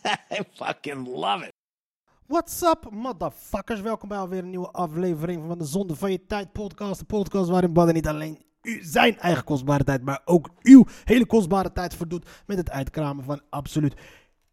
I fucking love it. What's up, motherfuckers? Welkom bij alweer een nieuwe aflevering van de Zonde van je Tijd podcast. De podcast waarin Badden niet alleen u zijn eigen kostbare tijd, maar ook uw hele kostbare tijd verdoet met het uitkramen van absoluut,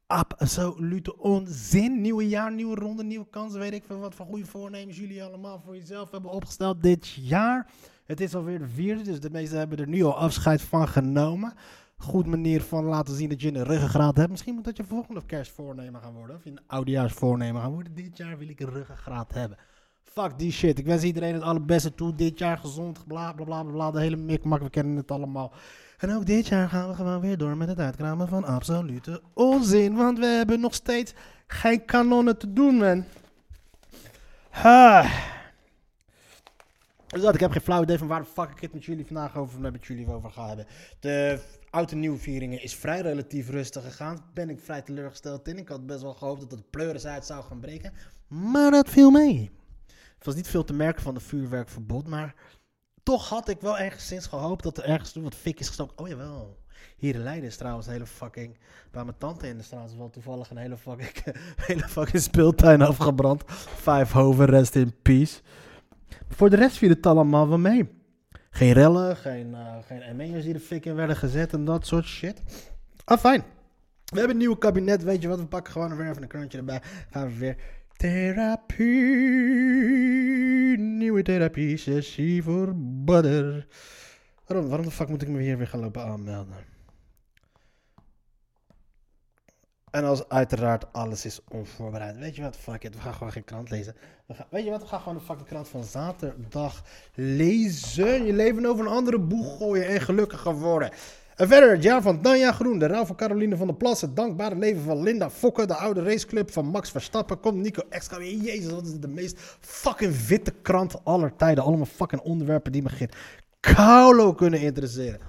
absolute onzin. Nieuwe jaar, nieuwe ronde, nieuwe kansen. Weet ik veel wat voor goede voornemens jullie allemaal voor jezelf hebben opgesteld dit jaar. Het is alweer de vierde, dus de meesten hebben er nu al afscheid van genomen. Goed manier van laten zien dat je een ruggengraat hebt. Misschien moet dat je volgende kerstvoornemen gaan worden. Of je een oudejaarsvoornemen gaan worden. Dit jaar wil ik een ruggengraat hebben. Fuck die shit. Ik wens iedereen het allerbeste toe. Dit jaar gezond, bla bla bla bla. De hele mikmak, we kennen het allemaal. En ook dit jaar gaan we gewoon weer door met het uitkramen van absolute onzin. Want we hebben nog steeds geen kanonnen te doen, man. Ha. Dus dat, ik heb geen flauw idee van waar de fuck ik het met jullie vandaag over, met jullie over ga hebben. De oud en nieuwe vieringen is vrij relatief rustig gegaan. Ben ik vrij teleurgesteld in. Ik had best wel gehoopt dat het pleuris uit zou gaan breken. Maar dat viel mee. Het was niet veel te merken van de vuurwerkverbod, maar toch had ik wel ergens gehoopt dat er ergens wat fik is gestoken. Oh jawel. Hier in Leiden is trouwens een hele fucking. Bij mijn tante in de straat is wel toevallig een hele fucking, hele fucking speeltuin afgebrand. Vijf hoven, rest in peace. Voor de rest viel het allemaal wel mee. Geen rellen, geen, uh, geen ME'ers die de fik in werden gezet en dat soort shit. Ah, fijn. We hebben een nieuw kabinet, weet je wat? We pakken gewoon weer even een krantje erbij. Gaan we weer therapie. Nieuwe therapie sessie voor butter. Waarom, waarom de fuck moet ik me hier weer gaan lopen aanmelden? En als uiteraard alles is onvoorbereid. Weet je wat? Fuck it. We gaan gewoon geen krant lezen. We gaan, weet je wat? We gaan gewoon de fucking krant van zaterdag lezen. Je leven over een andere boeg gooien en gelukkiger worden. En verder het jaar van Tanja Groen, de rouw van Caroline van der Plas, het dankbare leven van Linda Fokke, de oude raceclub van Max Verstappen, komt Nico weer. Jezus, wat is de meest fucking witte krant aller tijden. Allemaal fucking onderwerpen die me geen kaulo kunnen interesseren.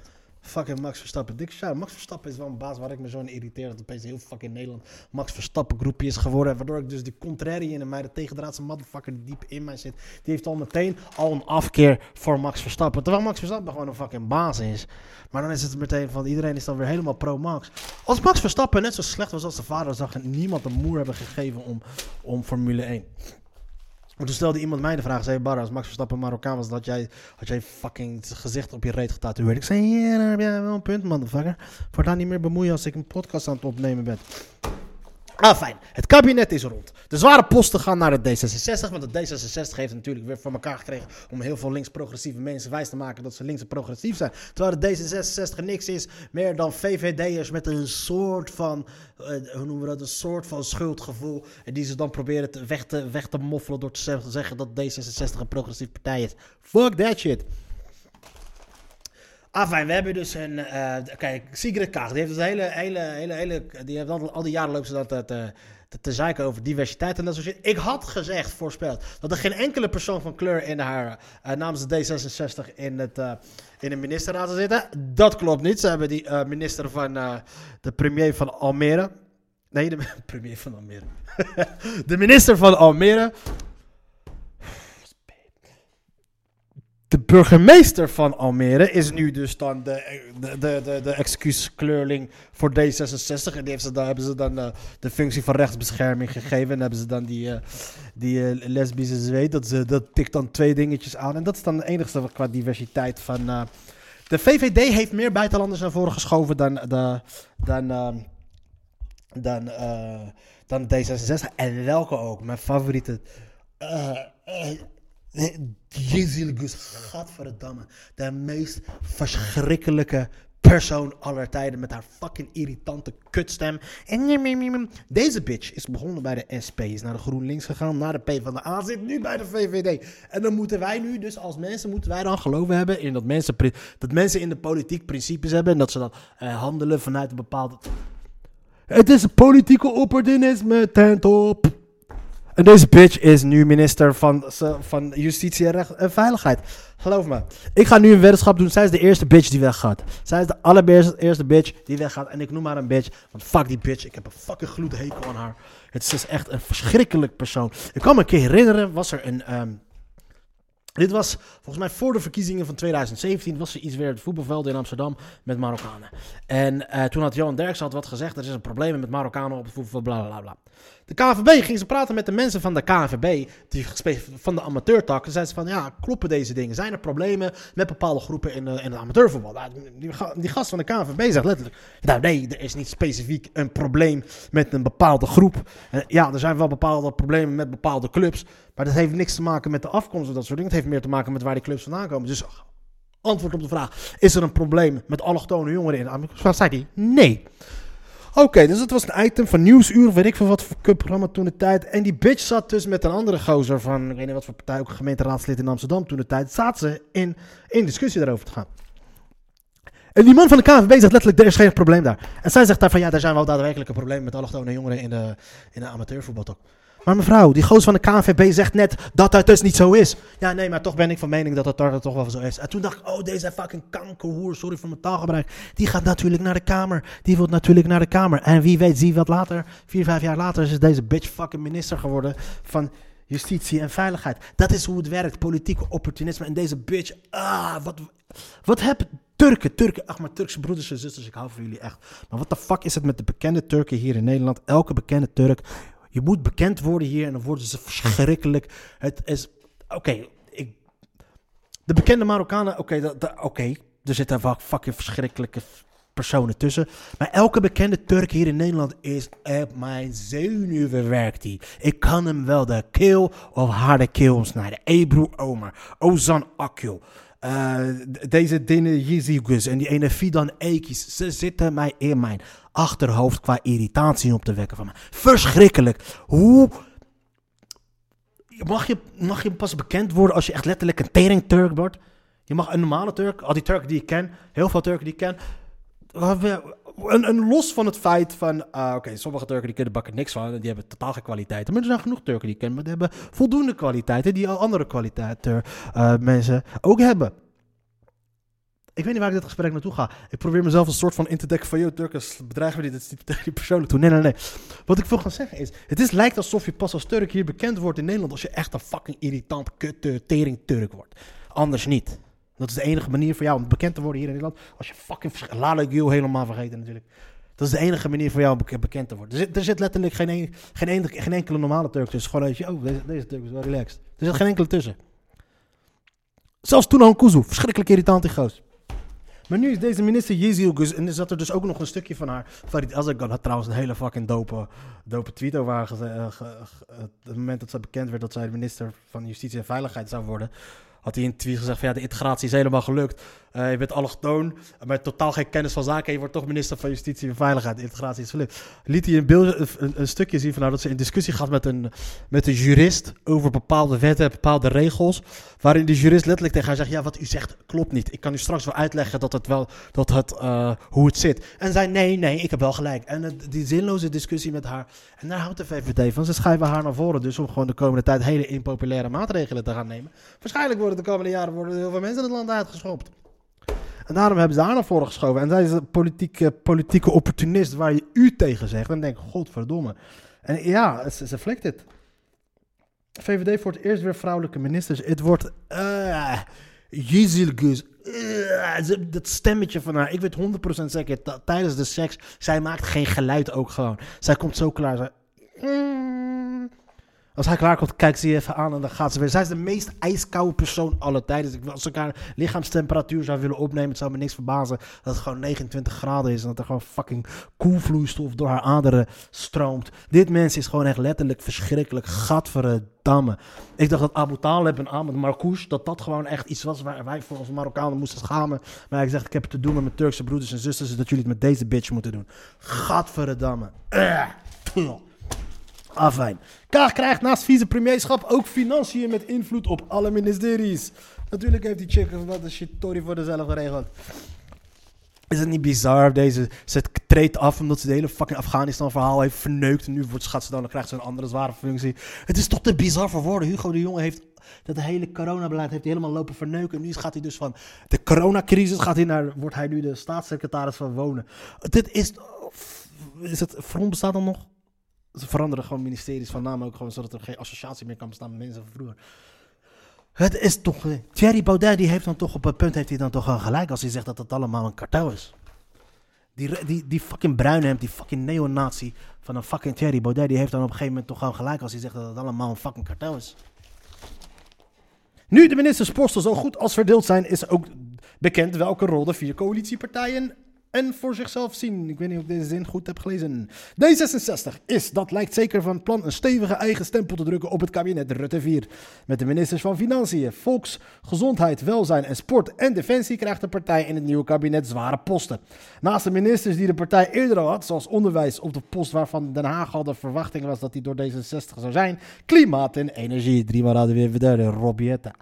Fucking Max Verstappen. Shout. Max Verstappen is wel een baas waar ik me zo in irriteer. Dat opeens heel fucking Nederland Max Verstappen groepje is geworden. Waardoor ik dus die contrarian in mij, de tegendraadse motherfucker die diep in mij zit. Die heeft al meteen al een afkeer voor Max Verstappen. Terwijl Max Verstappen gewoon een fucking baas is. Maar dan is het meteen van iedereen is dan weer helemaal pro-Max. Als Max Verstappen net zo slecht was als de vader, zag en niemand een moer hebben gegeven om, om Formule 1. Maar toen stelde iemand mij de vraag, zei Barra, als Max Verstappen Marokkaan was, dat jij, had jij fucking gezicht op je reet getatoeëerd. Ik zei, ja, daar heb jij wel een punt, motherfucker. Voortaan niet meer bemoeien als ik een podcast aan het opnemen ben. Ah, fijn. Het kabinet is rond. De zware posten gaan naar het D66. Want het D66 heeft natuurlijk weer voor elkaar gekregen om heel veel links-progressieve mensen wijs te maken dat ze links en progressief zijn. Terwijl het D66 niks is meer dan VVD'ers met een soort van, uh, hoe noemen we dat, een soort van schuldgevoel. En die ze dan proberen te, weg, te, weg te moffelen door te zeggen dat D66 een progressief partij is. Fuck that shit. Ah, fijn, we hebben dus een. Uh, kijk, Sigrid Kaag, die heeft dus hele, hele, hele, hele. Die heeft al, al die jaren lopen ze dat te, te, te zeiken over diversiteit en dat soort shit. Ik had gezegd, voorspeld, dat er geen enkele persoon van kleur in haar. Uh, namens de D66 in, het, in de ministerraad zou zitten. Dat klopt niet. Ze hebben die minister van. de premier van Almere. Nee, de premier van Almere. de minister van Almere. De burgemeester van Almere is nu dus dan de, de, de, de, excuuskleurling voor D66. En die heeft ze dan, hebben ze dan uh, de functie van rechtsbescherming gegeven. En hebben ze dan die, uh, die uh, lesbische zweet. Dat, ze, dat tikt dan twee dingetjes aan. En dat is dan het enige qua diversiteit van... de VVD heeft meer buitenlanders naar voren geschoven dan, de, dan, dan, dan D66. En welke ook. Mijn favoriete... Jezus, gadverdamme. De meest verschrikkelijke persoon aller tijden met haar fucking irritante kutstem. En deze bitch is begonnen bij de SP, is naar de GroenLinks gegaan, naar de PvdA, zit nu bij de VVD. En dan moeten wij nu, dus als mensen, moeten wij dan geloven hebben in dat mensen, dat mensen in de politiek principes hebben en dat ze dan uh, handelen vanuit een bepaalde... Het is politieke opportunisme ten top. En deze bitch is nu minister van, van Justitie en, Recht en Veiligheid. Geloof me. Ik ga nu een weddenschap doen. Zij is de eerste bitch die weggaat. Zij is de allereerste bitch die weggaat. En ik noem haar een bitch. Want fuck die bitch. Ik heb een fucking gloedhekel aan haar. Het is echt een verschrikkelijk persoon. Ik kan me een keer herinneren. Was er een... ehm, dit was volgens mij voor de verkiezingen van 2017. Was er iets weer het voetbalveld in Amsterdam met Marokkanen. En eh, toen had Johan Derksen had wat gezegd. Er is een probleem met Marokkanen op het voetbalveld. Bla bla bla. De KNVB ging ze praten met de mensen van de KNVB, die, van de amateurtak. En zeiden ze van, ja, kloppen deze dingen? Zijn er problemen met bepaalde groepen in, in het amateurvoetbal? Nou, die, gast van de KNVB zegt letterlijk, nou nee, er is niet specifiek een probleem met een bepaalde groep. En ja, er zijn wel bepaalde problemen met bepaalde clubs, maar dat heeft niks te maken met de afkomst of dat soort dingen. Het heeft meer te maken met waar die clubs vandaan komen. Dus antwoord op de vraag, is er een probleem met allochtone jongeren in de amateurvoetbal? Zei hij, nee. Oké, dus het was een item van Nieuwsuur, weet ik veel wat voor programma toen de tijd. En die bitch zat dus met een andere gozer van, ik weet niet wat voor partij, ook gemeenteraadslid in Amsterdam toen de tijd. Zaten ze in, in discussie daarover te gaan. En die man van de KNVB zegt letterlijk, er is geen probleem daar. En zij zegt daar van, ja, er zijn wel daadwerkelijk een probleem met allochtone jongeren in de, in de amateurvoetbal toch. Maar mevrouw, die goos van de KNVB zegt net dat dat dus niet zo is. Ja, nee, maar toch ben ik van mening dat daar toch wel zo is. En toen dacht ik, oh, deze fucking kankerhoer, sorry voor mijn taalgebruik. Die gaat natuurlijk naar de Kamer. Die wil natuurlijk naar de Kamer. En wie weet, zie wat later, vier, vijf jaar later, is deze bitch fucking minister geworden van justitie en veiligheid. Dat is hoe het werkt, politieke opportunisme. En deze bitch, ah, wat, wat heb Turken, Turken, ach maar Turkse broeders en zusters, ik hou van jullie echt. Maar wat de fuck is het met de bekende Turken hier in Nederland? Elke bekende Turk je moet bekend worden hier en dan worden ze verschrikkelijk. Het is. Oké, ik. De bekende Marokkanen, oké, oké. er zitten wel fucking verschrikkelijke personen tussen. Maar elke bekende Turk hier in Nederland is op mijn zenuwen werkt hij. Ik kan hem wel de keel of haar de keel snijden. Ebru Omar, Ozan Akil. Uh, deze Dine Yizigus en die ene Fidan Ekis. Ze zitten mij in mijn achterhoofd qua irritatie op te wekken van me. Verschrikkelijk. Hoe... Mag je, mag je pas bekend worden als je echt letterlijk een tering Turk wordt? Je mag een normale Turk, al die Turken die ik ken, heel veel Turken die ik ken. En, los van het feit van, uh, oké, sommige Turken die kunnen bakken niks van, die hebben totaal geen kwaliteiten. Maar er zijn genoeg Turken die ik ken, maar die hebben voldoende kwaliteiten die al andere kwaliteiten uh, mensen ook hebben. Ik weet niet waar ik dit gesprek naartoe ga. Ik probeer mezelf een soort van in te dekken van... Yo, Turkers, bedreigen we dit? is tegen die persoonlijk toe. Nee, nee, nee. Wat ik wil gaan zeggen is... Het is, lijkt alsof je pas als Turk hier bekend wordt in Nederland... als je echt een fucking irritant, kutte, tering Turk wordt. Anders niet. Dat is de enige manier voor jou om bekend te worden hier in Nederland. Als je fucking... Lala Gül helemaal vergeten natuurlijk. Dat is de enige manier voor jou om bekend te worden. Er zit, er zit letterlijk geen, geen, geen, enkele normale Turk tussen. Gewoon je, oh, deze, deze Turk is wel relaxed. Er zit geen enkele tussen. Zelfs Tuna Kuzu, verschrikkelijk irritant in goos. Maar nu is deze minister Yeziel, en er zat er dus ook nog een stukje van haar. Farid Azargan had trouwens een hele fucking dope, dope tweet over haar gezegd. Uh, het moment dat ze bekend werd dat zij minister van Justitie en Veiligheid zou worden had hij in tweet gezegd van ja, de integratie is helemaal gelukt. Uh, je bent allochtoon, maar totaal geen kennis van zaken. Je wordt toch minister van Justitie en Veiligheid. Integratie is gelukt. Liet hij een, beeld, een, stukje zien van nou, dat ze in discussie gaat met een, met jurist over bepaalde wetten, bepaalde regels. Waarin de jurist letterlijk tegen haar zegt: Ja, wat u zegt klopt niet. Ik kan u straks wel uitleggen dat het wel, dat het, uh, hoe het zit. En zei: Nee, nee, ik heb wel gelijk. En die zinloze discussie met haar. En daar houdt de VVD van. Ze schrijven haar naar voren, dus om gewoon de komende tijd hele impopulaire maatregelen te gaan nemen. Waarschijnlijk worden de komende jaren worden heel veel mensen het land uitgeschopt. En daarom hebben ze haar naar voren geschoven. En zij is een politieke, politieke opportunist waar je u tegen zegt. En denk godverdomme. En ja, ze, ze flikt het. VVD voor het eerst weer vrouwelijke ministers. Het wordt... Uh, dat stemmetje van haar. Ik weet 100% zeker, tijdens de seks, zij maakt geen geluid ook gewoon. Zij komt zo klaar. Zij, mm, als hij klaar komt, kijkt ze je even aan en dan gaat ze weer. Zij is de meest ijskoude persoon aller tijden. Dus als ik haar lichaamstemperatuur zou willen opnemen, het zou me niks verbazen dat het gewoon 29 graden is. En dat er gewoon fucking koelvloeistof door haar aderen stroomt. Dit mens is gewoon echt letterlijk verschrikkelijk. Gadverdamme. Ik dacht dat Abu Talib en Ahmed Marcouch, dat dat gewoon echt iets was waar wij voor ons Marokkanen moesten schamen. Maar ik zeg, ik heb het te doen met mijn Turkse broeders en zusters, dat jullie het met deze bitch moeten doen. Gadverdamme. Uh. Afijn. Kaag krijgt naast vicepremierschap ook financiën met invloed op alle ministeries. Natuurlijk heeft die chick wat een shit Tory voor dezelfde geregeld. Is het niet bizar? Deze, ze treedt af omdat ze de hele fucking Afghanistan-verhaal heeft verneukt. En nu wordt, schat ze dan, dan krijgt ze een andere zware functie. Het is toch te bizar voor woorden. Hugo de Jonge heeft dat hele coronabeleid heeft helemaal lopen verneuken. En nu gaat hij dus van de coronacrisis gaat hij naar, wordt hij nu de staatssecretaris van wonen. Dit is, is het front bestaat dan nog? Ze veranderen gewoon ministeries van naam ook gewoon, zodat er geen associatie meer kan bestaan met mensen van vroeger. Het is toch... eh, Thierry Baudet die heeft dan toch op een punt heeft hij dan toch wel gelijk als hij zegt dat het allemaal een kartel is. Die, die, die fucking bruinhemd, die fucking neonazi van een fucking Thierry Baudet, die heeft dan op een gegeven moment toch gewoon gelijk als hij zegt dat het allemaal een fucking kartel is. Nu de ministersposten zo goed als verdeeld zijn, is ook bekend welke rol de vier coalitiepartijen en voor zichzelf zien. Ik weet niet of ik deze zin goed heb gelezen. D66 is, dat lijkt zeker van plan, een stevige eigen stempel te drukken op het kabinet Rutte 4. Met de ministers van Financiën, Volksgezondheid, Welzijn en Sport en Defensie krijgt de partij in het nieuwe kabinet zware posten. Naast de ministers die de partij eerder al had, zoals onderwijs op de post waarvan Den Haag al de verwachting was dat die door D66 zou zijn, klimaat en energie. Drie maar hadden we weer verder, Robietta.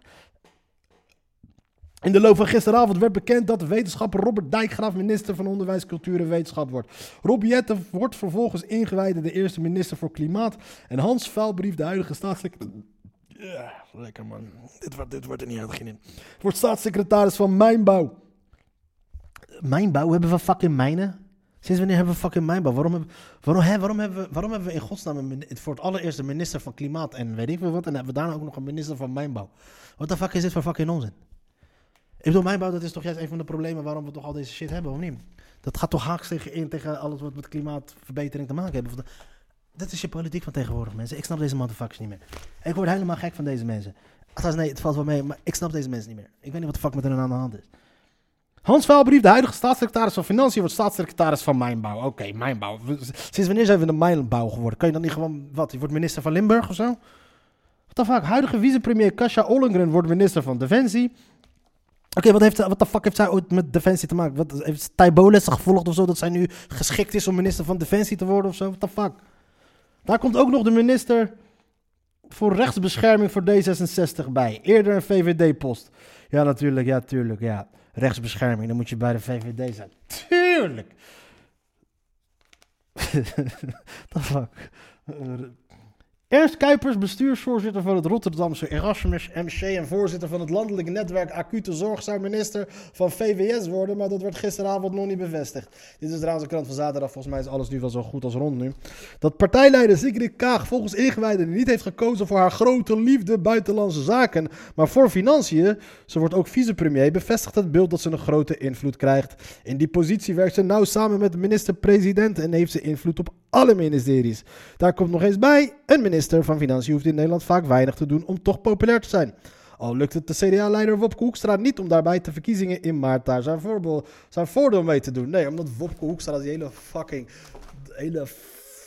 In de loop van gisteravond werd bekend dat de wetenschapper Robert Dijkgraaf minister van Onderwijs, Cultuur en Wetenschap wordt. Rob Jette wordt vervolgens ingewijd in de eerste minister voor Klimaat. En Hans Vuilbrief, de huidige staatssecretaris... Ja, lekker man. Dit wordt, dit wordt er niet uitgegaan. Wordt staatssecretaris van Mijnbouw. Mijnbouw? Hebben we fucking mijnen? Sinds wanneer hebben we fucking mijnbouw? Waarom, hebben, waarom, hè, waarom, hebben, we, waarom hebben we in godsnaam een, voor het allereerst een minister van Klimaat en weet ik veel wat. En hebben we daarna ook nog een minister van Mijnbouw. Wat de fuck is dit voor fucking onzin? Ik bedoel, mijnbouw, dat is toch juist een van de problemen waarom we toch al deze shit hebben, of niet? Dat gaat toch haaks tegen in tegen alles wat met klimaatverbetering te maken heeft. Dat is je politiek van tegenwoordig, mensen. Ik snap deze motherfuckers niet meer. Ik word helemaal gek van deze mensen. Althans, nee, het valt wel mee, maar ik snap deze mensen niet meer. Ik weet niet wat de fuck met hen aan de hand is. Hans Vuilbrief, de huidige staatssecretaris van Financiën, wordt staatssecretaris van Mijnbouw. Oké, Mijnbouw. Sinds wanneer zijn we de Mijnbouw geworden? Kan je dan niet gewoon, wat, je wordt minister van Limburg of zo? Wat de fuck? Huidige vicepremier Kasia Ollengren wordt minister van Defensie. Oké, wat, wat de fuck heeft zij ooit met Defensie te maken? Wat, heeft lessen gevolgd of zo, dat zij nu geschikt is om minister van Defensie te worden of zo? What the fuck? Daar komt ook nog de minister voor rechtsbescherming voor D66 bij. Eerder een VVD-post. Ja, natuurlijk, ja, tuurlijk, ja. Rechtsbescherming, dan moet je bij de VVD zijn. Tuurlijk! the fuck? Ernst Kuipers, bestuursvoorzitter van het Rotterdamse Erasmus MC en voorzitter van het landelijk netwerk Acute Zorg, zou minister van VWS worden, maar dat werd gisteravond nog niet bevestigd. Dit is trouwens een krant van zaterdag, volgens mij is alles nu wel zo goed als rond nu. Dat partijleider Sigrid Kaag volgens ingewijden niet heeft gekozen voor haar grote liefde buitenlandse zaken, maar voor financiën. Ze wordt ook vicepremier, bevestigt het beeld dat ze een grote invloed krijgt. In die positie werkt ze nauw samen met de minister-president en heeft ze invloed op alle ministeries. Daar komt nog eens bij, een minister van Financiën hoeft in Nederland vaak weinig te doen om toch populair te zijn. Al lukt het de CDA-leider Wopke Hoekstra niet om daarbij de verkiezingen in maart daar zijn, voordeel mee te doen. Nee, omdat Wopke Hoekstra die hele fucking, hele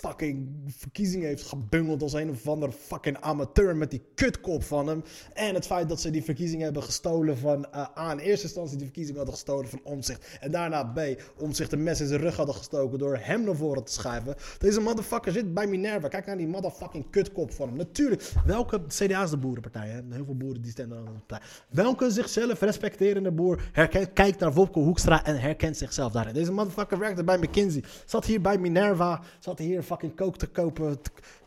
fucking verkiezingen heeft gebungeld als een of ander fucking amateur met die kutkop van hem. En het feit dat ze die verkiezingen hebben gestolen van eh, A, in eerste instantie die verkiezingen hadden gestolen van Omzicht. En daarna B, Omzicht een mes in zijn rug hadden gestoken door hem naar voren te schuiven. Deze motherfucker zit bij Minerva. Kijk naar die motherfucking kutkop van hem. Natuurlijk, welke CDA is de boerenpartij. Hè? Heel veel boeren die stemmen aan de partij. Welke zichzelf respecterende boer herkent, kijkt naar Wopke Hoekstra en herkent zichzelf daarin. Deze motherfucker werkte bij McKinsey. Zat hier bij Minerva. Zat hier fucking kook te kopen,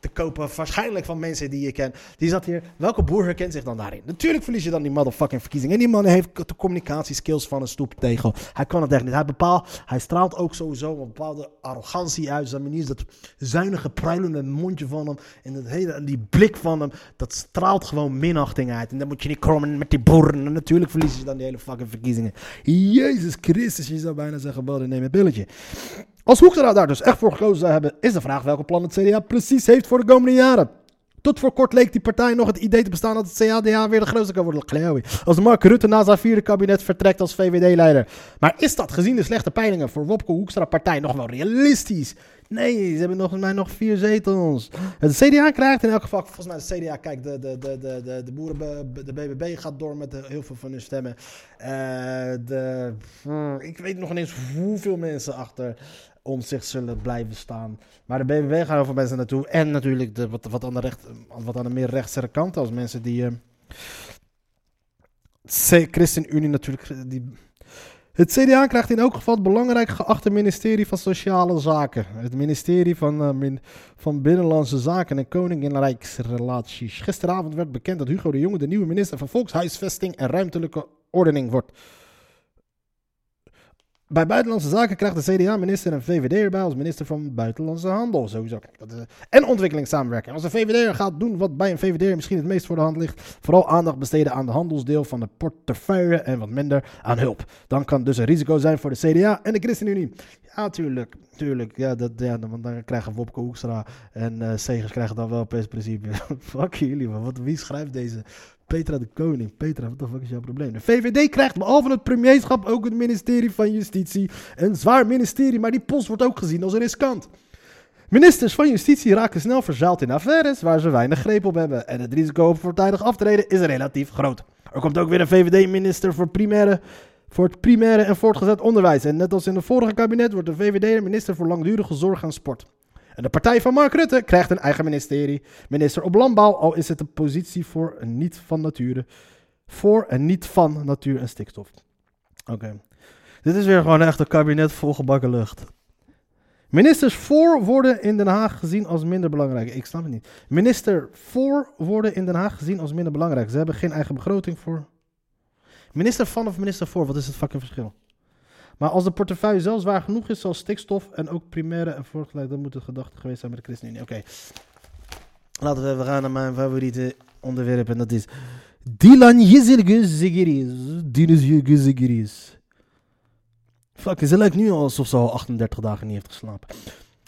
te, kopen. Waarschijnlijk van mensen die je kent. Die zat hier. Welke boer herkent zich dan daarin? Natuurlijk verlies je dan die motherfucking verkiezing. En die man heeft de communicatieskills van een stoeptegel. Hij kan het echt niet. Hij bepaalt, hij straalt ook sowieso een bepaalde arrogantie uit. Zijn manier, dat zuinige, pruilende mondje van hem. En dat hele, die blik van hem. Dat straalt gewoon minachting uit. En dan moet je niet krommen met die boeren. En natuurlijk verliezen je dan die hele fucking verkiezingen. Jezus Christus, je zou bijna zeggen, bel neem een pilletje. Als Hoekstra daar dus echt voor gekozen zou hebben, is de vraag welke plan het CDA precies heeft voor de komende jaren. Tot voor kort leek die partij nog het idee te bestaan dat het CDA weer de grootste kan worden. Als Mark Rutte na zijn vierde kabinet vertrekt als VVD-leider. Maar is dat gezien de slechte peilingen voor Wopke Hoekstra partij nog wel realistisch? Nee, ze hebben nog, mij nog vier zetels. Het CDA krijgt in elk geval, volgens mij de CDA, kijk, de, de, de, de, de, de boeren, de BBB gaat door met de- heel veel van hun stemmen. Eh, de, ik weet nog ineens hoeveel mensen achter om zich zullen blijven staan. Maar de BBB gaan over mensen naartoe. En natuurlijk de, wat, wat, aan de recht, wat aan de meer rechtse kant, als mensen die... C- ChristenUnie natuurlijk, die Het CDA krijgt in elk geval het belangrijk geachte ministerie van Sociale Zaken. Het ministerie van, eh, van Binnenlandse Zaken en Koningrijksrelaties. Gisteravond werd bekend dat Hugo de Jonge de nieuwe minister van Volkshuisvesting en Ruimtelijke Ordening wordt. Bij Buitenlandse Zaken krijgt de CDA-minister een VVD erbij als minister van Buitenlandse Handel. Sowieso. Dat is, en ontwikkelingssamenwerking. Als een VVD'er gaat doen wat bij een VVD'er misschien het meest voor de hand ligt, vooral aandacht besteden aan de handelsdeel van de portefeuille en wat minder aan hulp. Dan kan dus een risico zijn voor de CDA en de ChristenUnie. Ja, tuurlijk. Tuurlijk. Ja, dat, ja want dan krijgen Wopke Hoekstra en eh Segers krijgen dan wel opeens principe. Fuck jullie, man. Wat, wie schrijft deze? Petra de Koning. Petra, wat de fuck is jouw probleem? De VVD krijgt behalve het premierschap ook het ministerie van Justitie. Een zwaar ministerie, maar die post wordt ook gezien als riskant. Ministers van Justitie raken snel verzeild in affaires waar ze weinig greep op hebben. En het risico op voortijdig aftreden is relatief groot. Er komt ook weer een VVD-minister voor, voor het primaire en voortgezet onderwijs. En net als in het vorige kabinet wordt de VVD minister voor langdurige zorg en sport. En de partij van Mark Rutte krijgt een eigen ministerie. Minister op landbouw, al is het een positie voor en niet van nature. Voor en niet van natuur en stikstof. Oké. Dit is weer gewoon echt een kabinet vol gebakken lucht. Ministers voor worden in Den Haag gezien als minder belangrijk. Ik snap het niet. Minister voor worden in Den Haag gezien als minder belangrijk. Ze hebben geen eigen begroting voor. Minister van of minister voor, wat is het fucking verschil? Maar als de portefeuille zelf zwaar genoeg is, zoals stikstof en ook primaire en voortgeleid, dan moet het gedachte geweest zijn met de ChristenUnie. Oké. Laten we even gaan naar mijn favoriete onderwerp en dat is Dilan Yezilgezigiriz. Dinuzjegezigiriz. Fuck, ze lijkt nu al alsof ze al 38 dagen niet heeft geslapen.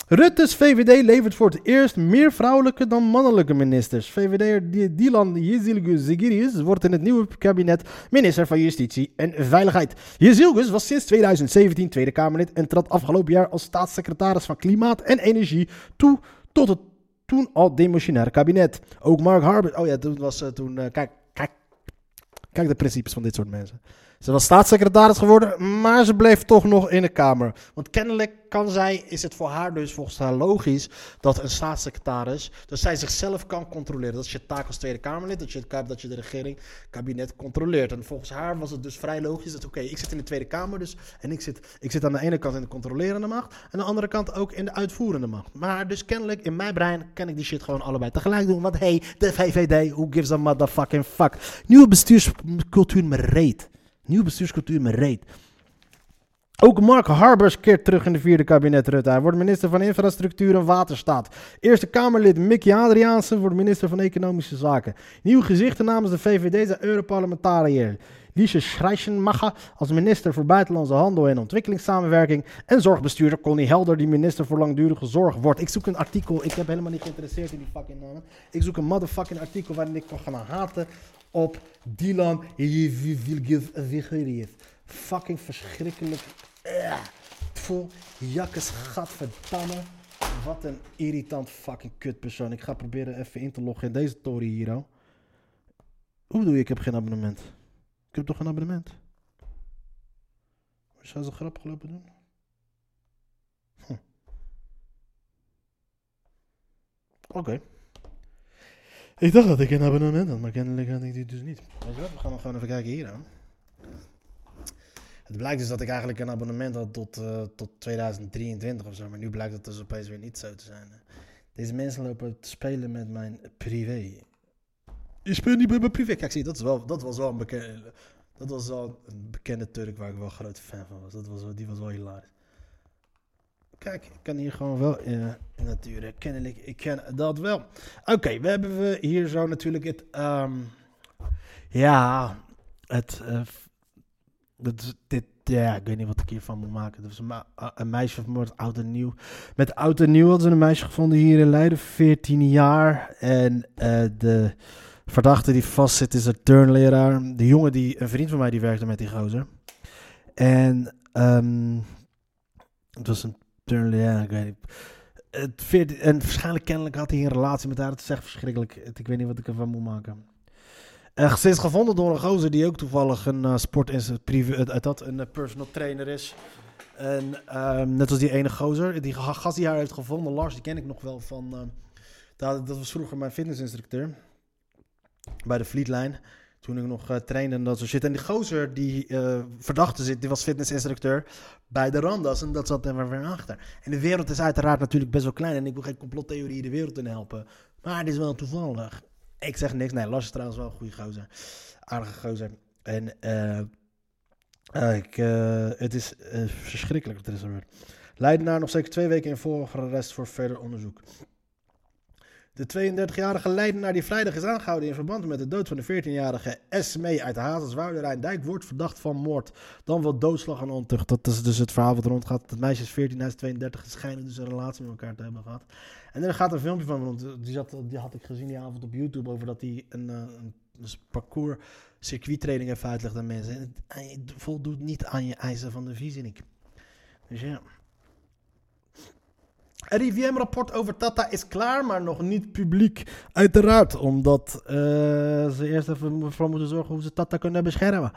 Rutte's VVD levert voor het eerst meer vrouwelijke dan mannelijke ministers. VVD'er Dilan Yezilgezigiriz wordt in het nieuwe kabinet minister van Justitie en Veiligheid. Yezilgus was sinds 2017 Tweede Kamerlid en trad afgelopen jaar als staatssecretaris van Klimaat en Energie toe tot het toen al demotionaire kabinet. Ook Mark Harber. Oh ja, toen was ze toen. eh, kijk, kijk, kijk de principes van dit soort mensen. Ze was staatssecretaris geworden, maar ze bleef toch nog in de Kamer. Want kennelijk kan zij, is het voor haar dus volgens haar logisch dat een staatssecretaris, dat zij zichzelf kan controleren. Dat is je taak als Tweede Kamerlid, dat je, dat je de regering, kabinet controleert. En volgens haar was het dus vrij logisch dat, oké, ik zit in de Tweede Kamer dus, en ik zit, ik zit aan de ene kant in de controlerende macht, en aan de andere kant ook in de uitvoerende macht. Maar dus kennelijk, in mijn brein, kan ik die shit gewoon allebei tegelijk doen. Want hey, de VVD, who gives a motherfucking fuck. Nieuwe bestuurscultuur me reet. Nieuw bestuurscultuur met reed. Ook Mark Harbers keert terug in de vierde kabinet Rutte. Hij wordt minister van Infrastructuur en Waterstaat. Eerste Kamerlid Mickey Adriaanse wordt minister van Economische Zaken. Nieuwe gezichten namens de VVD zijn Europarlementariër. Liesje Schrijschenmacher als minister voor Buitenlandse Handel en Ontwikkelingssamenwerking. En zorgbestuurder Connie Helder, die minister voor Langdurige Zorg wordt. Ik zoek een artikel, ik heb helemaal niet geïnteresseerd in die fucking namen. Ik zoek een motherfucking artikel waarin ik kan gaan haten op Dylan Vigilius. Fucking verschrikkelijk. Eh, Vol jakkes, gadverdamme. Wat een irritant fucking kutpersoon. Ik ga proberen even in te loggen in deze tory hier. oh. Hoe bedoel je, ik heb geen abonnement? Ik heb toch een abonnement? Zou ze grappig lopen doen? Hm. Oké. Ik dacht dat ik een abonnement had, maar kennelijk had ik die dus niet. Weet je wat, we gaan nog gewoon even kijken hier aan. Het blijkt dus dat ik eigenlijk een abonnement had tot, eh, tot 2023 of zo, maar nu blijkt dat dus opeens weer niet zo te zijn. Deze mensen lopen te spelen met mijn privé. Je speelt niet met mijn privé. Kijk, zie, dat, is wel, dat was wel een bekende, dat was wel een bekende Turk waar ik wel grote fan van was. Dat was wel, die was wel hilarisch. Kijk, ik kan hier gewoon wel eh, natuurlijk. Kennelijk, ik ken dat wel. Oké, we hebben hier zo natuurlijk het. ehm, ja, het. eh, dat dit. Ja, ik weet niet wat ik hiervan moet maken. Er was een, meisje vermoord, oud en nieuw. Met oud en nieuw hadden ze een meisje gevonden hier in Leiden, 14 jaar. En eh, de verdachte die vastzit is een turnleraar. De jongen, die, een vriend van mij, die werkte met die gozer. En ehm, het was een turnleraar, ik weet niet. Het 14 en waarschijnlijk kennelijk had hij een relatie met haar. Het is echt verschrikkelijk. Ik weet niet wat ik ervan moet maken. Uh, is gevonden door een gozer die ook toevallig een uh, sport privé, uit dat een eh, personal trainer is. En ehm, net als die ene gozer, die ga- gast die haar heeft gevonden, Lars, die ken ik nog wel van. dat, dat was vroeger mijn fitnessinstructeur bij de Vlietlijn. Toen ik nog uh, trainde en dat soort shit. En die gozer die verdachte zit, die was fitnessinstructeur bij de Randas. En dat zat er weer achter. En de wereld is uiteraard natuurlijk best wel klein. En ik wil geen complottheorie de wereld in helpen. Maar het is wel toevallig. Ik zeg niks. Nee, Lars is trouwens wel een goede gozer. Aardige gozer. En uh, ik, het is verschrikkelijk wat er is gebeurd. Leidenaar nog zeker twee weken in voorarrest voor verder onderzoek. De 32-jarige Leidenaar die vrijdag is aangehouden in verband met de dood van de 14-jarige Esmee uit Hazelswoude Dijk wordt verdacht van moord. Dan wel doodslag en ontucht. Dat is dus het verhaal wat rondgaat. Het meisje is 14, hij is 32. schijnen dus een relatie met elkaar te hebben gehad. En er gaat een filmpje van rond. Die, zat, die had ik gezien die avond op YouTube over dat hij een, eh, een, parcours circuittraining even uitlegt aan mensen. En het voldoet niet aan je eisen van de visie. Dus ja. RIVM-rapport over Tata is klaar, maar nog niet publiek. Uiteraard, omdat uh, ze eerst even voor moeten zorgen hoe ze Tata kunnen beschermen.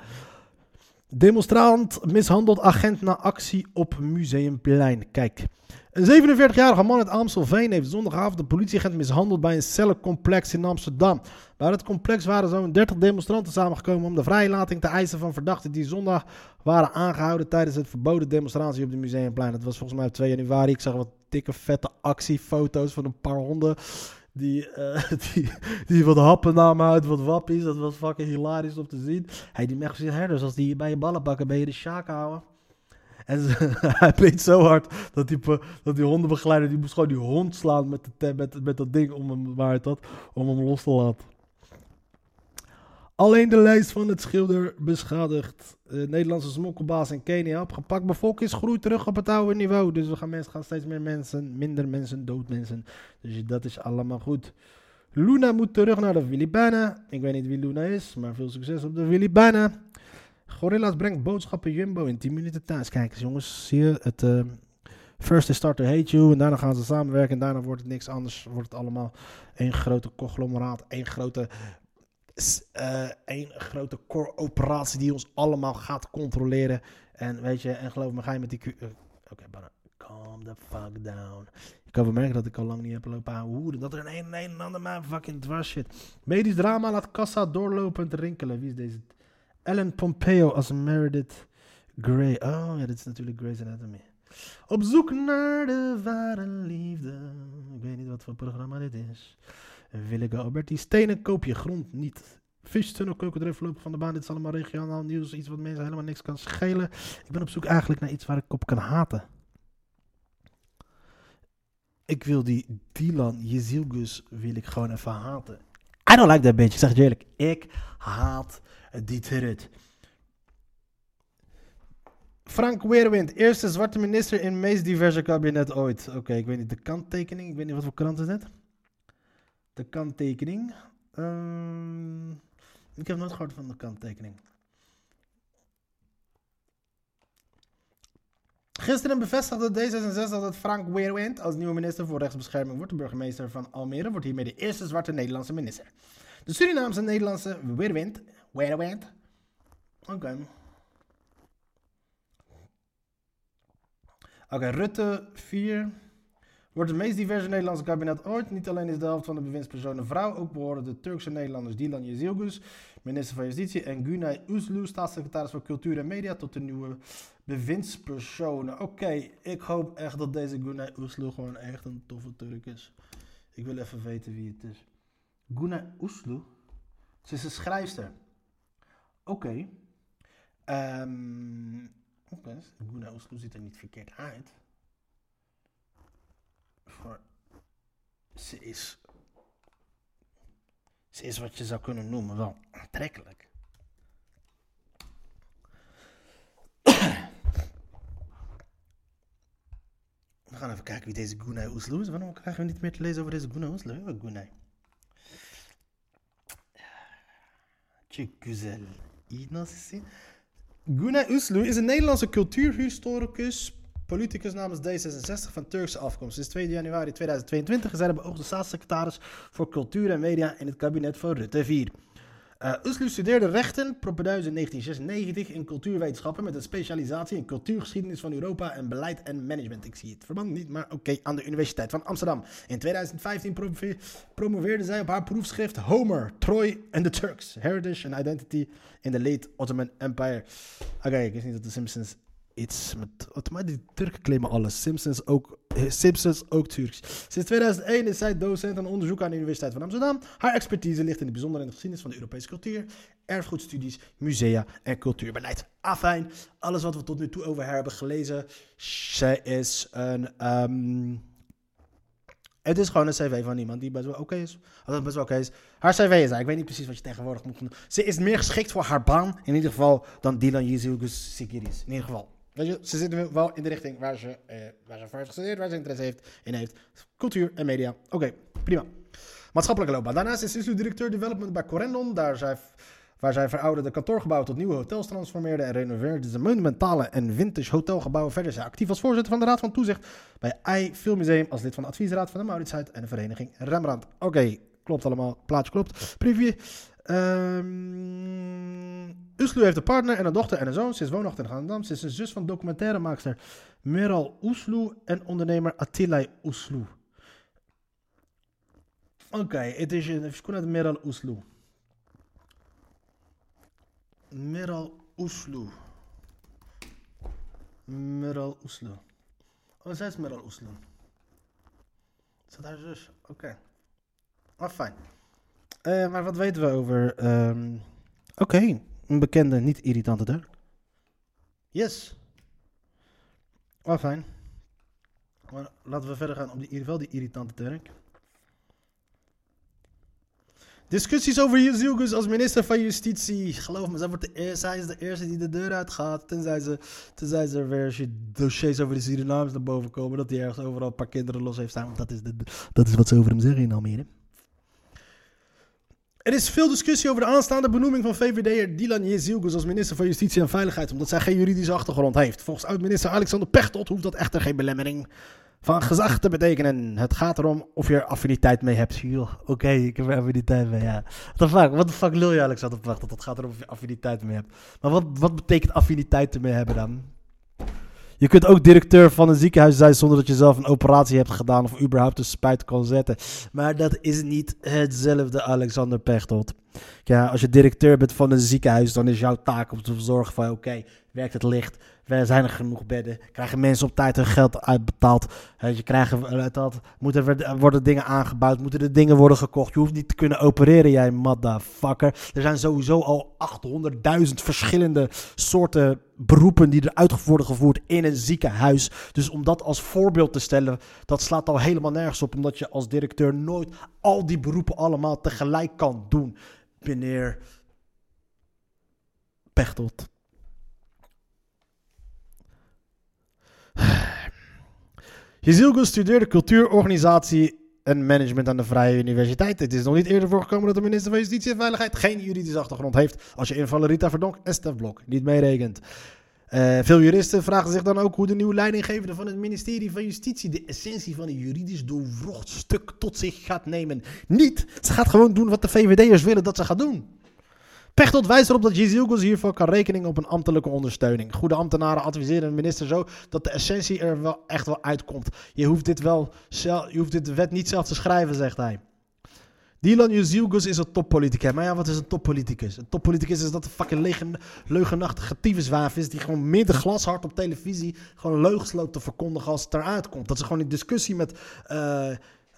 Demonstrant mishandelt agent na actie op Museumplein. Kijk. Een 47-jarige man uit Amstelveen heeft zondagavond een politieagent mishandeld bij een cellencomplex in Amsterdam. Bij het complex waren zo'n 30 demonstranten samengekomen om de vrijlating te eisen van verdachten die zondag waren aangehouden tijdens het verboden demonstratie op de Museumplein. Het was volgens mij op 2 januari. Ik zag wat dikke vette actiefoto's van een paar honden die, uh, die, die wat happen namen uit wat wappies. Dat was fucking hilarisch om te zien. Hey, die Mexische herders, als die bij je ballen pakken, ben je de sjaak houden. En hij beet zo hard dat die, dat die hondenbegeleider die moest gewoon die hond slaan met, de, met, met dat ding om hem, waar het had, om hem los te laten. Alleen de lijst van het schilder beschadigd. Uh, Nederlandse smokkelbaas in Kenia opgepakt. Bevolkingsgroei terug op het oude niveau. Dus we gaan, mensen, gaan steeds meer mensen, minder mensen, dood mensen. Dus dat is allemaal goed. Luna moet terug naar de Filipijnen. Ik weet niet wie Luna is, maar veel succes op de Filipijnen. Gorilla's brengt boodschappen Jumbo in 10 minuten thuis. Kijk eens jongens, zie je het... Uh, First they start to hate you en daarna gaan ze samenwerken en daarna wordt het niks anders. Wordt het allemaal één grote conglomeraat, één grote uh, een grote core-operatie die ons allemaal gaat controleren. En weet je, en geloof me, ga je met die... Uh, Oké, okay, calm the fuck down. Ik kan wel merken dat ik al lang niet heb lopen hoeren. Dat er een een, en ander maar fucking dwars zit. Medisch drama laat kassa doorlopend rinkelen. Wie is deze? Ellen Pompeo als Meredith Grey. Oh ja, dit is natuurlijk Grey's Anatomy. Op zoek naar de ware liefde. Ik weet niet wat voor programma dit is. Willeke Alberti. Stenen koop je grond niet. Vistunnel, kookbedrijf lopen van de baan. Dit is allemaal regionaal nieuws. Iets wat mensen helemaal niks kan schelen. Ik ben op zoek eigenlijk naar iets waar ik op kan haten. Ik wil die Dylan Jezilgus wil ik gewoon even haten. I don't like that bitch. Ik zeg het eerlijk. Ik haat die turret. Frank Weerwind, eerste zwarte minister in meest diverse kabinet ooit. Oké, ik weet niet de kanttekening. Ik weet niet wat voor krant is dit de kanttekening. Uh, ik heb nooit gehoord van de kanttekening. Gisteren bevestigde D66 dat Frank Weerwind als nieuwe minister voor rechtsbescherming wordt. De burgemeester van Almere wordt hiermee de eerste zwarte Nederlandse minister. De Surinaamse Nederlandse Weerwind. Weerwind. Oké. Oké, Rutte 4 wordt het meest diverse Nederlandse kabinet ooit. Niet alleen is de helft van de bewindspersonen vrouw, ook behoren de Turkse Nederlanders Dilan Yezilgus, minister van Justitie, en Günay Uslu, staatssecretaris voor Cultuur en Media, tot de nieuwe bewindspersonen. Oké, ik hoop echt dat deze Günay Uslu gewoon echt een toffe Turk is. Ik wil even weten wie het is. Günay Uslu? Ze is een schrijfster. Oké. Okay. Um, Oké, okay. Uslu ziet er niet verkeerd uit Ze is. Ze is wat je zou kunnen noemen wel aantrekkelijk. We gaan even kijken wie deze Gunay Oesloe is. Waarom krijgen we niet meer te lezen over deze Gunay Oesloe? Gunay. Tjekuzel. Gunay Uslu is een Nederlandse cultuurhistoricus, politicus namens D66 van Turkse afkomst. Sinds 2 januari 2022 is hij de beoogde staatssecretaris voor cultuur en media in het kabinet van Rutte 4. Uh, Uslu studeerde rechten, propedeuse in 1996 in cultuurwetenschappen met een specialisatie in cultuurgeschiedenis van Europa en beleid en management. Ik zie het verband niet, maar oké, aan de Universiteit van Amsterdam. In 2015 promoveerde zij op haar proefschrift Homer, Troy and the Turks, Heritage and Identity in the Late Ottoman Empire. Oké, ik wist niet dat de Simpsons iets met. Maar die Turken claimen alles. Simpsons ook, eh, Simpsons ook Turks. Sinds 2001 is zij docent en onderzoek aan de Universiteit van Amsterdam. Haar expertise ligt in het bijzonder in de geschiedenis van de Europese cultuur, erfgoedstudies, musea en cultuurbeleid. Afijn, alles wat we tot nu toe over haar hebben gelezen. Zij is een. Ehm, het is gewoon een cv van iemand die best wel oké is. Het best wel oké is. Haar cv is. Ik weet niet precies wat je tegenwoordig moet doen. Ze is meer geschikt voor haar baan, in ieder geval, dan Dylan Yezilgus Sikiris. In ieder geval. Weet je, ze zitten wel in de richting waar ze, eh, waar ze voor heeft gestudeerd, waar ze interesse heeft, in heeft. Cultuur en media. Oké, prima. Maatschappelijke loopbaan. Daarnaast is ze directeur development bij Corendon, daar zij, waar zij verouderde kantoorgebouwen tot nieuwe hotels transformeerde en renoveerde ze monumentale en vintage hotelgebouwen. Verder is zij actief als voorzitter van de Raad van Toezicht bij I Filmmuseum, als lid van de adviesraad van de Mauritshuis en de vereniging Rembrandt. Oké, klopt allemaal. Plaatje klopt. Preview. Um, Uslu heeft een partner en een dochter en een zoon. Ze is woonachtig in Amsterdam. Ze is een zus van documentairemaakster Meral Uslu en ondernemer Attila Uslu. Oké, het is een... Even Meral Uslu. Meral Uslu. Meral Uslu. Oh, zij is Meral Uslu. Is dat haar zus? Oké. Okay. Ah, fijn. Uh, maar wat weten we over... Um, Oké, een bekende, niet irritante Turk. Yes. Oh, fijn. Laten we verder gaan op die, wel die irritante Turk. Discussies over Jezilgus als minister van Justitie. Geloof me, zij, wordt de eerste, zij is de eerste die de deur uitgaat. Tenzij ze, tenzij ze er weer dossiers over de Surinamers naar boven komen. Dat hij ergens overal een paar kinderen los heeft staan. Want dat is, de, dat is wat ze over hem zeggen in Almere. Er is veel discussie over de aanstaande benoeming van VVD'er Dylan Jezilgus als minister van Justitie en Veiligheid, omdat zij geen juridische achtergrond heeft. Volgens oud-minister Alexander Pechtold hoeft dat echter geen belemmering van gezag te betekenen. Het gaat erom of je er affiniteit mee hebt. Oké, ik heb er affiniteit mee, ja. What the fuck, what the fuck lul je Alexander Pechtold? Het gaat erom of je affiniteit mee hebt. Maar wat, wat betekent affiniteit ermee hebben dan? Je kunt ook directeur van een ziekenhuis zijn zonder dat je zelf een operatie hebt gedaan of überhaupt een spuit kan zetten. Maar dat is niet hetzelfde, Alexander Pechtold. Ja, als je directeur bent van een ziekenhuis, dan is jouw taak om te zorgen van oké, werkt het licht? Zijn er genoeg bedden? Krijgen mensen op tijd hun geld uitbetaald? Je krijgen, dat, moeten er worden dingen aangebouwd? Moeten er dingen worden gekocht? Je hoeft niet te kunnen opereren, jij motherfucker. Er zijn sowieso al 800.000 verschillende soorten beroepen die er uit worden gevoerd in een ziekenhuis. Dus om dat als voorbeeld te stellen, dat slaat al helemaal nergens op. Omdat je als directeur nooit al die beroepen allemaal tegelijk kan doen. Meneer Pechtold. Jezilgo studeerde cultuurorganisatie en management aan de Vrije Universiteit. Het is nog niet eerder voorgekomen dat de minister van Justitie en Veiligheid geen juridische achtergrond heeft. Als je in Valerita Verdonk en Stef Blok niet meerekent. Uh, veel juristen vragen zich dan ook hoe de nieuwe leidinggevende van het ministerie van Justitie de essentie van een juridisch doorwrocht stuk tot zich gaat nemen. Niet, ze gaat gewoon doen wat de VVD'ers willen dat ze gaat doen. Pechtold wijst erop dat Jezilgus hiervoor kan rekenen op een ambtelijke ondersteuning. Goede ambtenaren adviseren de minister zo dat de essentie er wel echt wel uitkomt. Je hoeft dit, wel, je hoeft dit wet niet zelf te schrijven, zegt hij. Dylan Jezilgus is een toppoliticus. Maar ja, wat is een toppoliticus? Een toppoliticus is dat een fucking leugen, leugenachtige tyfuswaaf is... die gewoon midden glashard op televisie gewoon leugens loopt te verkondigen als het eruit komt. Dat is gewoon in discussie met... Uh,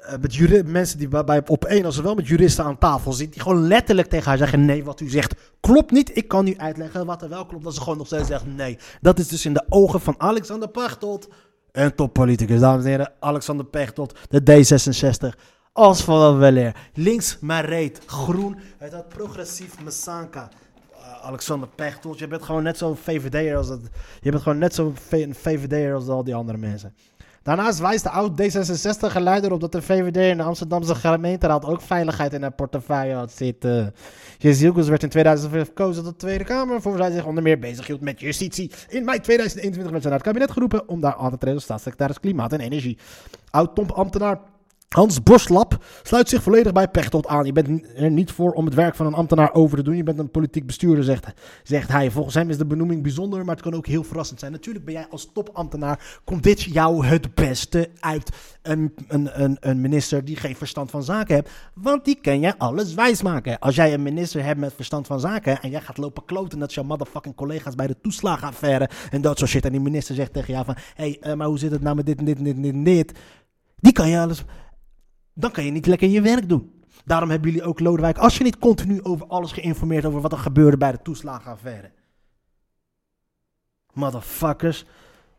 uh, met mensen die bij, op één als wel met juristen aan tafel zitten, die gewoon letterlijk tegen haar zeggen: Nee, wat u zegt klopt niet. Ik kan u uitleggen wat er wel klopt. Dat ze gewoon nog steeds zeggen: Nee. Dat is dus in de ogen van Alexander Pechtold een toppoliticus. Dames en heren, Alexander Pechtold, de D66. Als van wel. Links maar reed, groen. Het had progressief Messanka. Uh, Alexander Pechtold, je bent gewoon net zo'n VVD'er als dat. Je bent gewoon net zo'n VVD'er als al die andere mensen. Daarnaast wijst de oud D66-geleider op dat de VVD in de Amsterdamse gemeenteraad ook veiligheid in haar portefeuille had zitten. Jezielkus werd in 2005 gekozen tot de Tweede Kamer, voor zij zich onder meer bezighield met justitie. In mei 2021 werd ze naar het kabinet geroepen om daar aan te treden als staatssecretaris Klimaat en Energie. Oud-topambtenaar Hans Boslap sluit zich volledig bij Pechtold aan. Je bent er niet voor om het werk van een ambtenaar over te doen. Je bent een politiek bestuurder, zegt, zegt hij. Volgens hem is de benoeming bijzonder, maar het kan ook heel verrassend zijn. Natuurlijk ben jij als topambtenaar, komt dit jou het beste uit een, een, een, een minister die geen verstand van zaken heeft. Want die kan je alles wijsmaken. Als jij een minister hebt met verstand van zaken en jij gaat lopen kloten dat jouw motherfucking collega's bij de toeslagenaffaire en dat soort shit. En die minister zegt tegen jou van, hé, hey, uh, maar hoe zit het nou met dit en dit en dit en dit, dit? Die kan je alles dan kan je niet lekker je werk doen. Daarom hebben jullie ook Lodewijk als je niet continu over alles geïnformeerd over wat er gebeurde bij de toeslagenaffaire. Motherfuckers.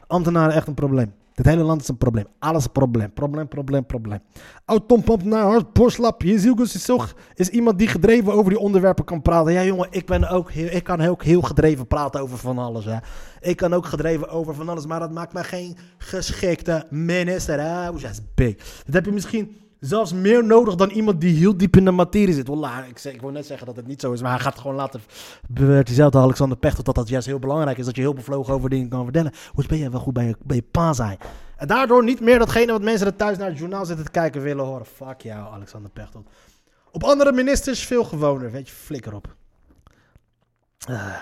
Ambtenaren echt een probleem. Dit hele land is een probleem. Alles een probleem. Probleem, probleem, probleem. Oud naar hart, borslap. Jezielgus is, is iemand die gedreven over die onderwerpen kan praten. Ja jongen, ik, ben ook ik kan ook heel gedreven praten over van alles. Hè. Ik kan ook gedreven over van alles. Maar dat maakt mij geen geschikte minister. Hè. Dat heb je misschien zelfs meer nodig dan iemand die heel diep in de materie zit. Wallah, ik, ik wil net zeggen dat het niet zo is, maar hij gaat gewoon laten bewerkt diezelfde Alexander Pechtold dat dat juist heel belangrijk is, dat je heel bevlogen over dingen kan vertellen. Hoe ben je wel goed bij je, bij pa zijn? En daardoor niet meer datgene wat mensen er thuis naar het journaal zitten te kijken willen horen. Fuck jou, Alexander Pechtold. Op andere ministers veel gewoner, weet je, flikker op. Uh.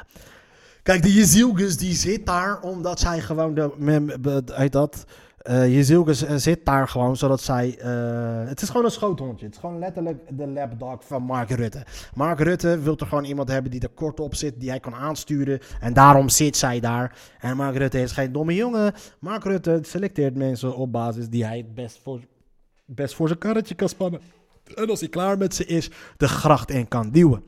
Kijk, de Jezielgus die zit daar omdat zij gewoon de, heet dat, uh, Jezielke zit daar gewoon zodat zij. Uh, het is gewoon een schoothondje. Het is gewoon letterlijk de lapdog van Mark Rutte. Mark Rutte wil er gewoon iemand hebben die er kort op zit, die hij kan aansturen. En daarom zit zij daar. En Mark Rutte is geen domme jongen. Mark Rutte selecteert mensen op basis die hij het best voor, best voor zijn karretje kan spannen. En als hij klaar met ze is, de gracht in kan duwen.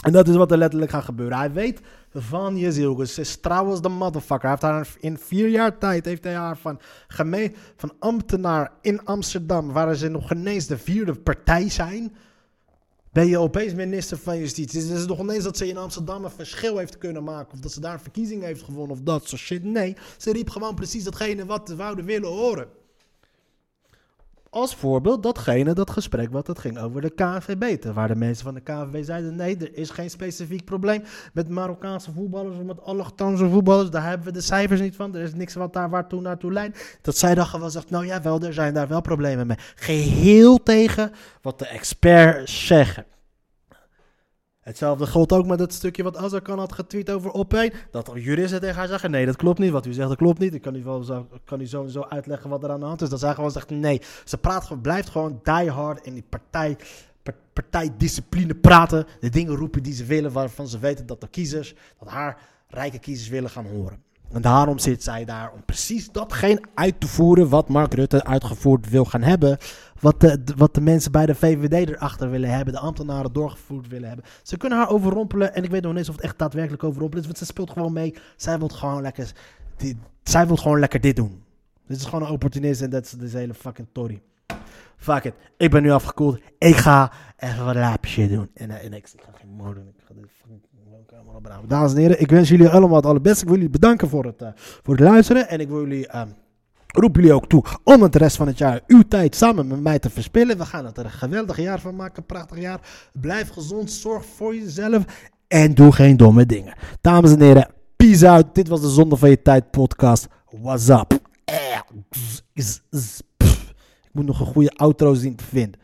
En dat is wat er letterlijk gaat gebeuren. Hij weet van Jezielgus. Ze is trouwens de motherfucker. Hij heeft haar in vier jaar tijd heeft hij haar van, gemeen, van ambtenaar in Amsterdam, waar ze nog ineens de vierde partij zijn. Ben je opeens minister van Justitie? Het is nog ineens dat ze in Amsterdam een verschil heeft kunnen maken. Of dat ze daar een verkiezing heeft gewonnen of dat soort shit. Nee, ze riep gewoon precies datgene wat ze wouden willen horen. Als voorbeeld datgene, dat gesprek wat het ging over de KNVB. Waar de mensen van de KNVB zeiden, nee, er is geen specifiek probleem met Marokkaanse voetballers of met allochtonse voetballers. Daar hebben we de cijfers niet van. Er is niks wat daar waartoe naartoe leidt. Dat zij dachten wel zegt, nou ja, wel, er zijn daar wel problemen mee. Geheel tegen wat de experts zeggen. Hetzelfde geldt ook met het stukje wat Azarkan had getweet over Opeen. Dat juristen tegen haar zeggen, nee, dat klopt niet. Wat u zegt, dat klopt niet. Ik kan u, wel zo, kan u sowieso uitleggen wat er aan de hand is. Dat zij gewoon zegt, nee. Ze praat, blijft gewoon die hard in die partij, partijdiscipline praten. De dingen roepen die ze willen, waarvan ze weten dat de kiezers, dat haar rijke kiezers willen gaan horen. En daarom zit zij daar om precies datgene uit te voeren wat Mark Rutte uitgevoerd wil gaan hebben. Wat de, wat de mensen bij de VVD erachter willen hebben, de ambtenaren doorgevoerd willen hebben. Ze kunnen haar overrompelen en ik weet nog niet of het echt daadwerkelijk overrompelen is, want ze speelt gewoon mee. Zij wil gewoon lekker, die, zij wil gewoon lekker dit doen. Dit is gewoon een opportunist en dat is deze hele fucking Tory. Fuck it. Ik ben nu afgekoeld. Ik ga even wat laapje doen. En, en ik, ga geen doen. Ik ga dit fucking Dames en heren, ik wens jullie allemaal het allerbeste. Ik wil jullie bedanken voor het, uh, voor het luisteren. En ik wil jullie, um, roep jullie ook toe om het rest van het jaar uw tijd samen met mij te verspillen. We gaan er een geweldig jaar van maken, prachtig jaar. Blijf gezond, zorg voor jezelf en doe geen domme dingen. Dames en heren, peace out. Dit was de Zonde van je Tijd podcast. What's up? Ik moet nog een goede outro zien te vinden.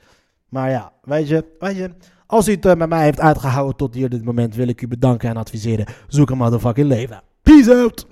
Maar ja, weet je, weet je... Als u het uh, met mij heeft uitgehouden tot hier dit moment, wil ik u bedanken en adviseren. Zoek een motherfucking leven. Peace out!